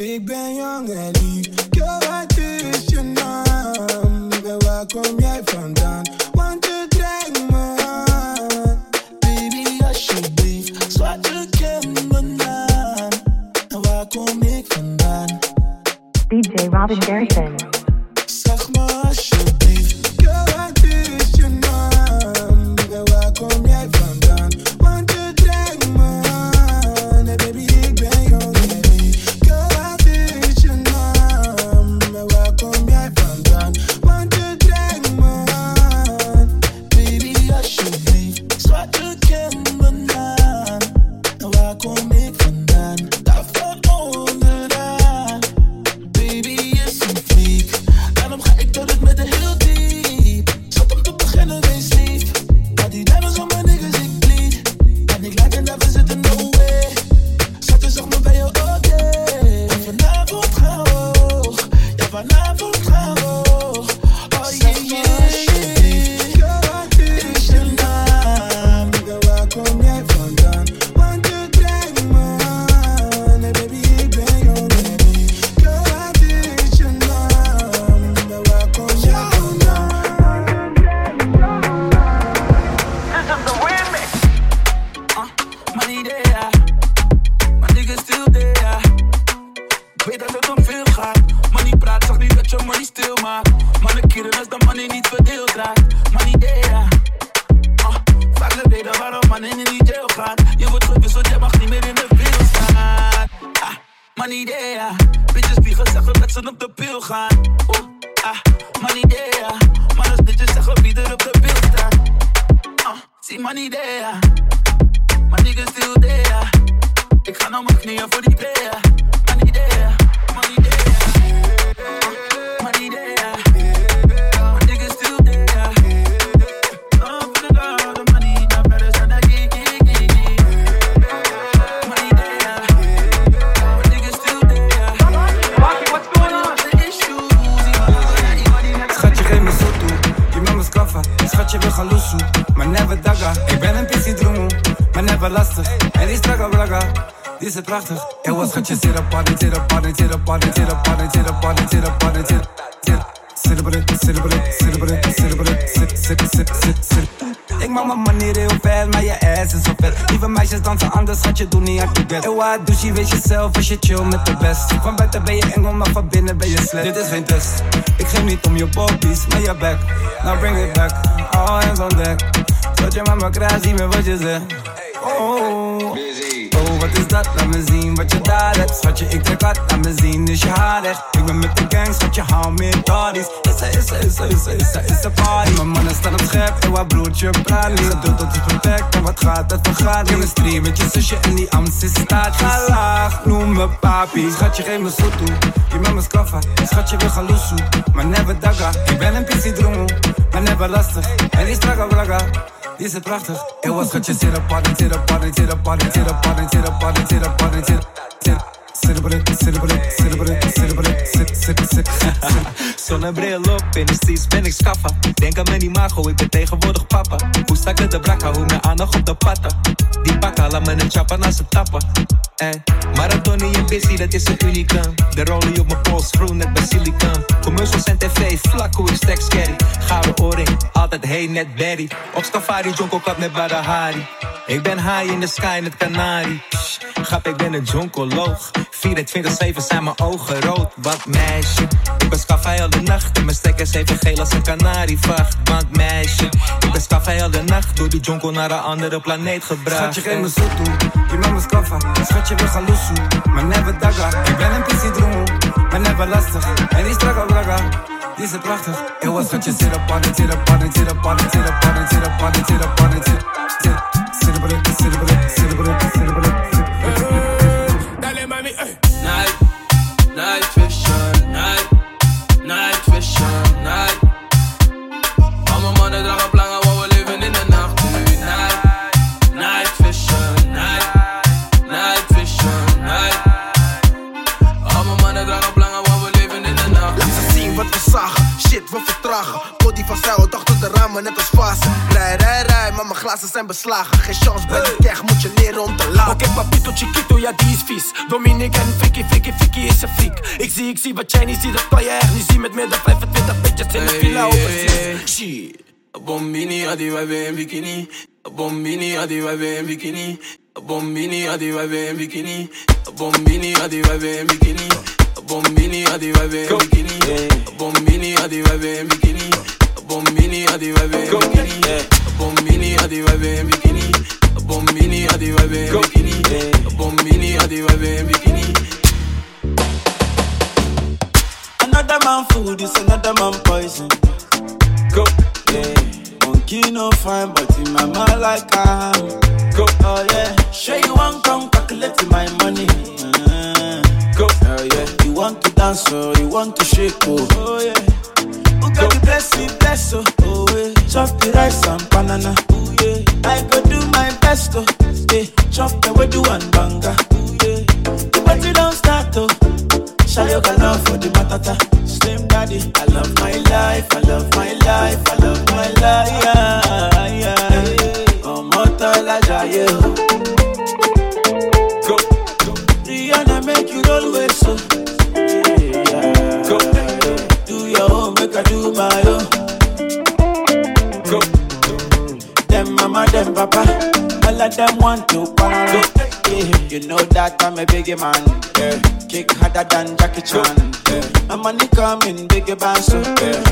Ik ben jong en lief, wat is je naam? En waar kom jij vandaan? Want je trekt me aan. Baby, alsjeblieft, zwart je naam. En waar kom ik vandaan? DJ Robin Garrison. Prachtig. Was schatje, zit op party, zit op party, zit op party, zit op party, zit op party, zit op party, zit Zit op zit op zit op zit op zit. Ik maak mijn manier heel ver, maar je ass is zo vet. Lieve meisjes dansen anders, schatje, doe niet hard to get. Ewa, douche, weet jezelf als je chill met de best. Van buiten ben je engel, maar van binnen ben je slecht. Dit is geen test. Ik geef niet om je bobbies, maar je back. Now bring it back, all hands on deck. Tot je mama krijgt, zie me wat je zegt. Oh, wat is dat? Laat me zien wat je daar hebt. Schatje, ik trek hard, laat me zien, is je haar. Ik ben met de gang, schatje, hou meer daddies. Is er, is er, is er, party. Mijn mannen staan op scherp, en wat broertje praat niet. Doet dat is perfect, en wat gaat, dat vergaat. Chemistry met je zusje en die Amst is staat. Ga laag, noem me papi. Schatje, geef me zo toe. Je me skaffa. Schatje, we gaan loesoe. Maar never daga. Ik ben een pissie droemoe, maar never lastig. En die straga braga. Die is het prachtig. Ik was schatje, zit op party, zit op party, zit op party, zit op party, zit op party, zit op party, zit zit Zit op het, zit op het, zit Zonnebril op, in de steeds ben ik schaffa. Denk aan mijn imago, ik ben tegenwoordig papa. Hoe sta ik de brakka, hoe me aandacht op de patta. Die pakka, laat me een chappa naast ze tappen. Ey, Maratoni en busy, dat is een unicum. De rollie op mijn pols, groen net basilicum. Commercials en tv, vlak hoe ik scary. Gouden oorring, altijd hey net berry. Op safari, jonko met Badahari. Ik ben high in the sky, net Canari. Psh, Grap, ik ben een jonkoloog. 24-7 zijn mijn ogen rood, wat meisje. Ik ben scaffei al de nacht en mijn stekkers even geel als een kanarievacht. Want meisje, ik ben scaffei al de nacht. Door die jonko naar een andere planeet gebracht. Schatje, geef me zo toe. Je met me skaffa. Schatje, we gaan loesoe. Maar never daga. Ik ben een pissie droemoe, maar never lastig. En die straga braga. Die is prachtig. Ik was schatje, zit op party, zit op party, zit op party, zit op party, zit op party, zit op party, zit zit Zit op het, zit op het, zit op het, zit op het, zit Dale net als fase. Rij, rij, rij, maar mijn glazen zijn beslagen. Geen chance bij de keg, moet je leren om te lachen. Oké, papito chiquito, ja die is vies Dominic en Vicky, Vicky, Vicky is een freak Ik zie, ik zie wat jij niet ziet, dat kan je echt niet zien Met meer dan 25 bitches in de villa overseas Shit. Bombini adi wij weer in bikini. Bombini adi wij weer in bikini. Bombini adi wij weer in bikini. Bombini adi wij weer in bikini. Bombini adi wij weer in bikini. Bombini adi wij weer in bikini. A bombini adi wij weer in bikini. A bombini adi wij weer in bikini. A bombini wij weer in bikini. Bombini adi wij weer in bikini. Another man food is another man poison. Go, yeah. Monkey no fine, but in my mind like I am. Go, oh yeah. Sure you want come calculate my money. Uh, go, oh yeah. You want to dance or you want to shake oh, oh yeah. Got the blessing, bless oh, oh yeah. Chop the rice and banana, oh yeah. I go do my best oh, yeah. Chop the do one banga, oh yeah. The party don't start oh. Shayoga love for the matata. Slim daddy, I love my life, I love my life, I love my life. Yeah, yeah. Ọmọ tọ́lá jayé o. I'm a biggie man. Yeah. Kick harder than Jackie Chan. Yeah. My money coming, biggie band so yeah.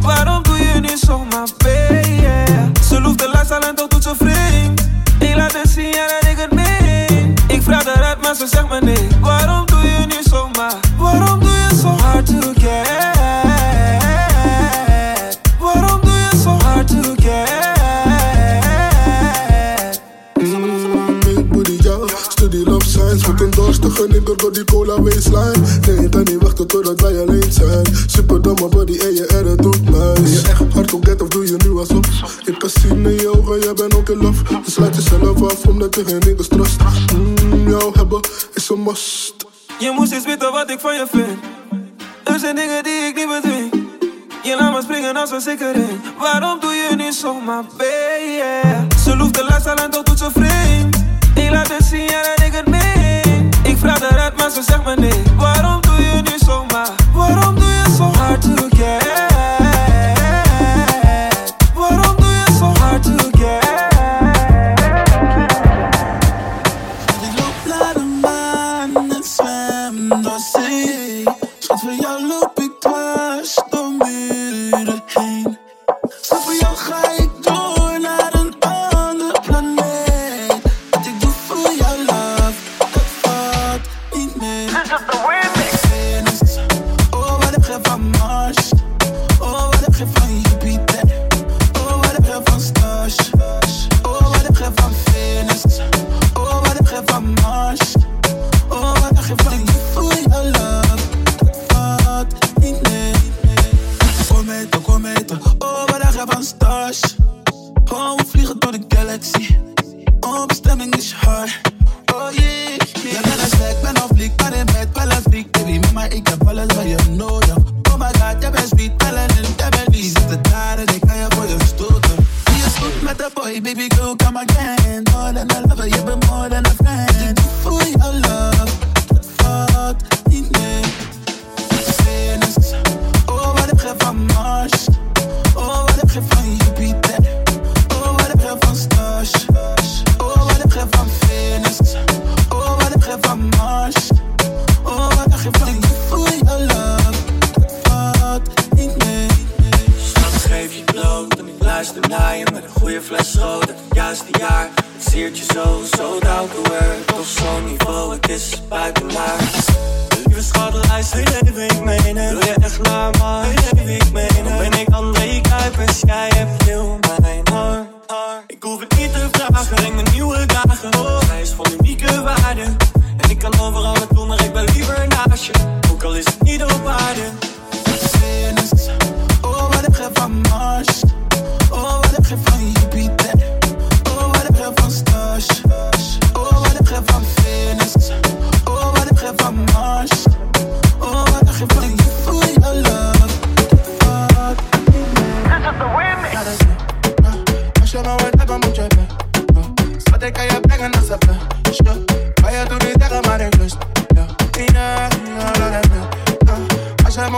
Waarom doe je niet zomaar, baby? Ze loeft de en toch doet ze vreemd Ik laat het zien, ja dat ik het meen Ik vraag eruit, maar ze zegt me nee Waarom doe je niet zomaar? Waarom doe je zo hard die cola waistline. Nee, kan niet wachten totdat wij alleen zijn. Super domme body en je error doet nice. Ben je echt hard to get of doe je nu alsof? Ik kan zien in je ogen, jij bent ook in love. Dus laat jezelf af omdat je geen niggas trust. Mm, jou hebben is een must. Je moest eens weten wat ik van je vind. Er zijn dingen die ik niet bedwing. Je laat me springen als een sikkering. Waarom doe je niet zomaar, baby? Ze loeft de lifestyle en toch doet ze vreemd. Ik laat het zien, ja dat ik het. Maar ze zegt me nee. Waarom doe je niet zomaar? Waarom doe je zo hard to get? time again. More than a lover, you've been more than a friend. For your love, niet oh wat ik geef van Mars? Oh wat a je van Jupiter? Oh wat a van Stars? Oh wat a van Venus? Oh wat a van Mars? Oh wat heb je van Ooh, your love, valt niet mee. Stad geef je bloot en ik luister naar met een goede fles rood juiste jaar. Het siert je zo, zo down to earth Op zo'n niveau, het is buiten maart Lieve schat, luister, heel even, ik meen Wil je echt naar mij, ik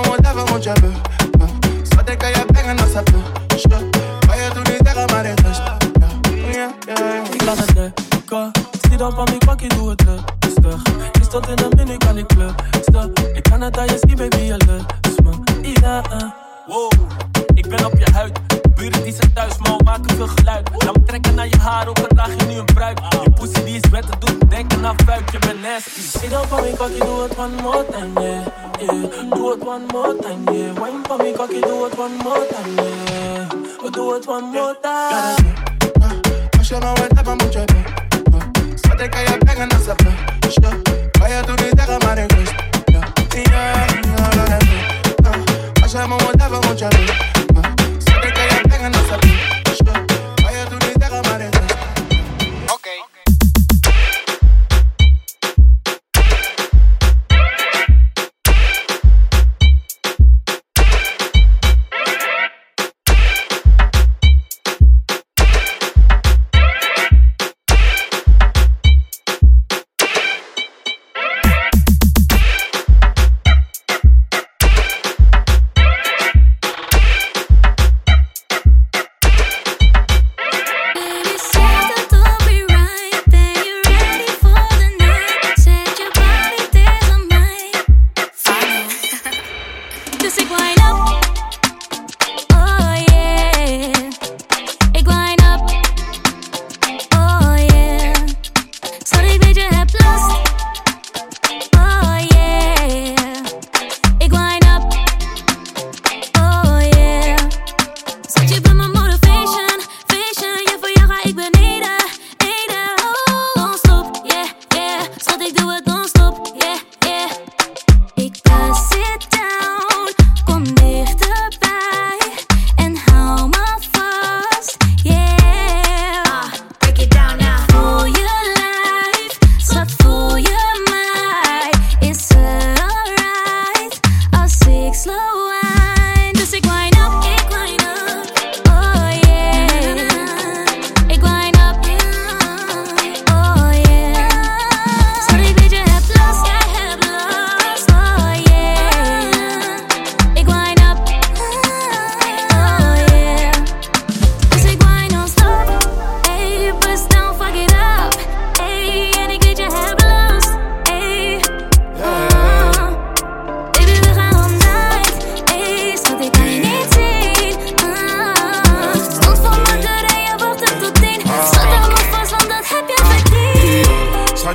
Als je me wat hebben, moet je bij. Schat, ik kan je brengen als een plus. Ga je doen niet tegen, maar ik lust. Ja, ja, ja. Ik laat het lekker. Zie dan van mijn pakje, doe het rustig. Is tot in de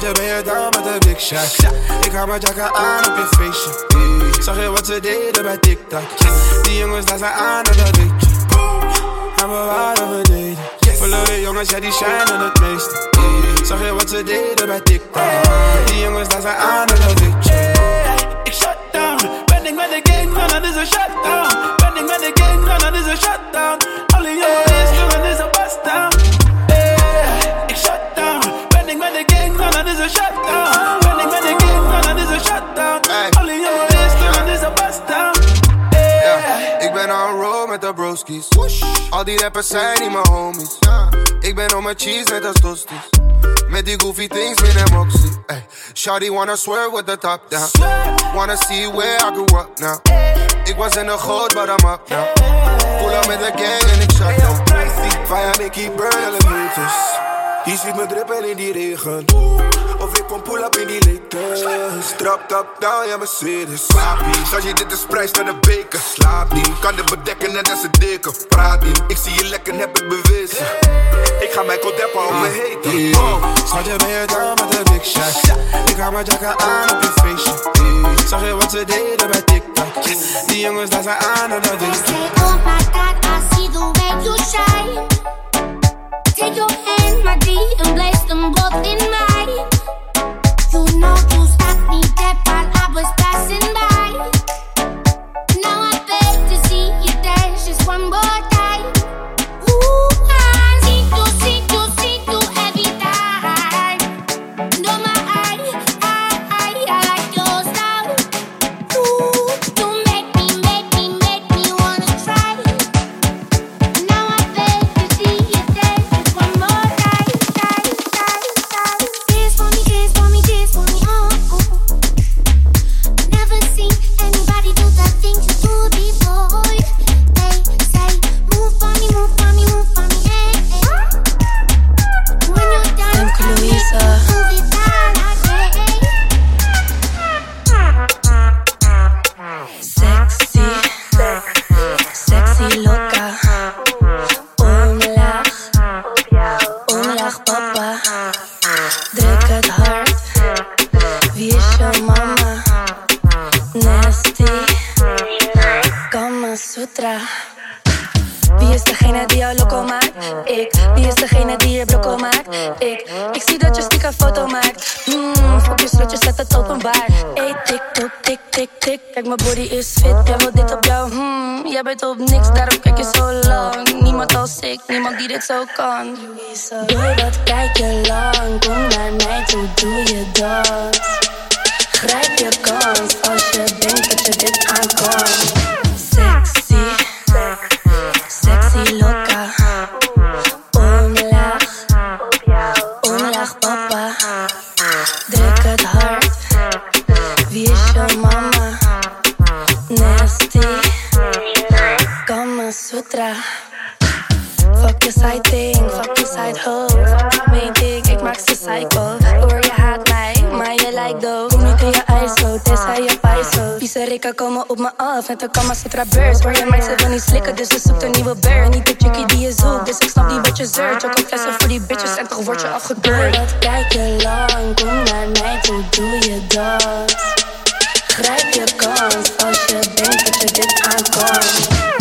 ben je down met de big shack? Ik hou mijn jacka aan op je feestje. Zag je wat ze deden bij TikTok? Die jongens daar zijn aan en dat weet je. En we waren beneden. Verloren jongens, ja die shinen het meeste. Zag je wat ze deden bij TikTok? Die jongens daar zijn aan en dat weet je. Ik shut down. Ben ik met de gang, man, dat is een shutdown. Ben ik met de gang, man, dat is een shutdown. Alle jongens, jongen, is een bust down. De gang, man, dat is een shutdown. Ik met de gang, man, dat is een shutdown. Alle jongens, jongen, is een bust down. Ik ben on road met de broskies. Al die rappers zijn niet mijn homies. Ik ben on mijn cheese net als tosti's. Met die goofy things met hem oxy. Ay. Shawty wanna swear with the top down. Wanna see where I grew up now. Ik was in de goot, but I'm up now. Pull up met de gang en ik shut down. Fire me keep burn alle meters. Je ziet me drippen in die regen. Of ik kom pull up in die latest. Drop top down, ja Mercedes. Slaap niet, als je dit is prijs naar de beker. Slaap niet, kan dit bedekken net als een dikke. Praat niet, ik zie je lekker, heb ik bewezen. Ik ga mijn kodeppen op me heten. Oh, ben je down met een big shot. Ik ga mijn jacka aan op je feestje. Zag je wat ze deden bij TikTok? Die jongens daar zijn aan en dat is Oh my god, I see the way you shine. Take your hand, my and them both in. You know you stopped me dead while I was passing by. Wie is degene die jou loco maakt? Ik. Wie is degene die je blokko maakt? Ik. Ik zie dat je stiekem foto maakt. Mmm, fuck je slotje, zet het openbaar. Ey, tik, tok, tik, tik, tik. Kijk, mijn body is fit, jij wil dit op jou. Hmm, jij bent op niks, daarom kijk je zo lang. Niemand als ik, niemand die dit zo kan. Boy, wat kijk je lang? Kom naar mij toe, doe je dans. Grijp je kans als je denkt dat je dit aan kan. Sexy, sexy loca. Omlaag, omlaag papa. Druk het hard. Wie is je mama? Nasty, Kama Sutra. Fuck je side thing, fuck je side hoe. Fuck thing, ik maak ze psycho. Lijkt doof. Kom niet in je ISO, tenzij je paiso. Vieze rikken komen op me af, net een Kama Sutra beurs. Hoor je meid, ze wil niet slikken, dus ze zoekt een nieuwe bear. Niet de chickie die je zoekt, dus ik snap niet wat je zeurt. Choco flessen voor die bitches en toch word je afgekeurd. Wat kijk je lang, kom naar mij toe, doe je dans. Grijp je kans als je denkt dat je dit aan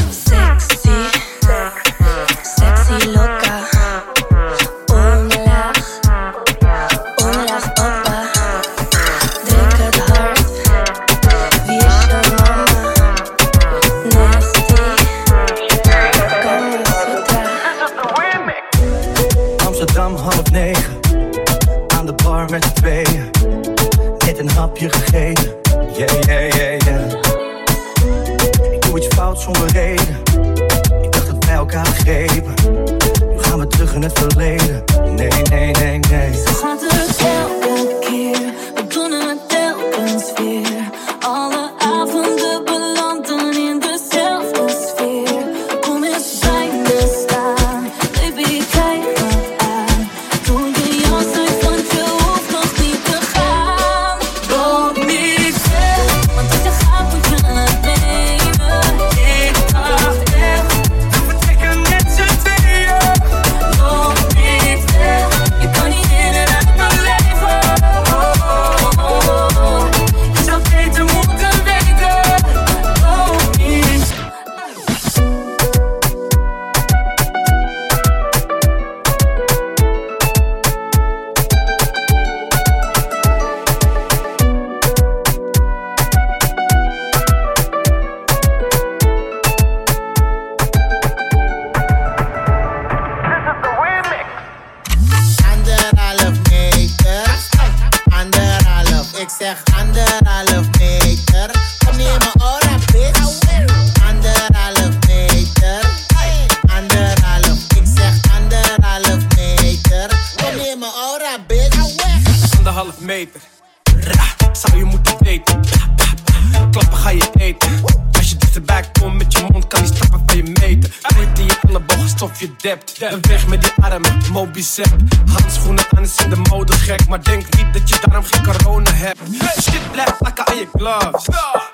Mobicep Handschoenen aan is in de mode gek Maar denk niet dat je daarom geen corona hebt. Shit blijft plakken aan je gloves.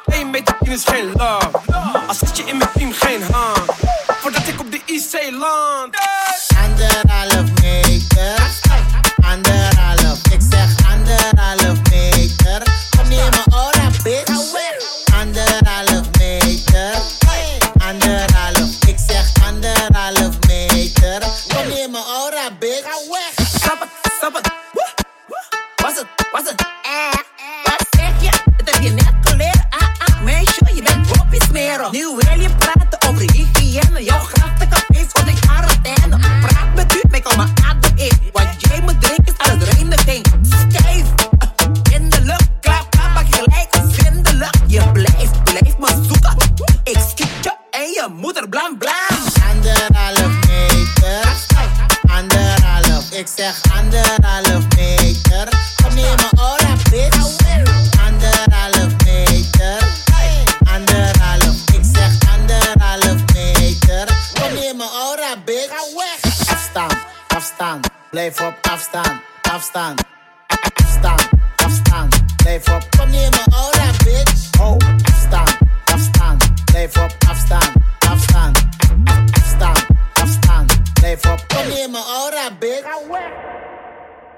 1 meter 10 is geen love.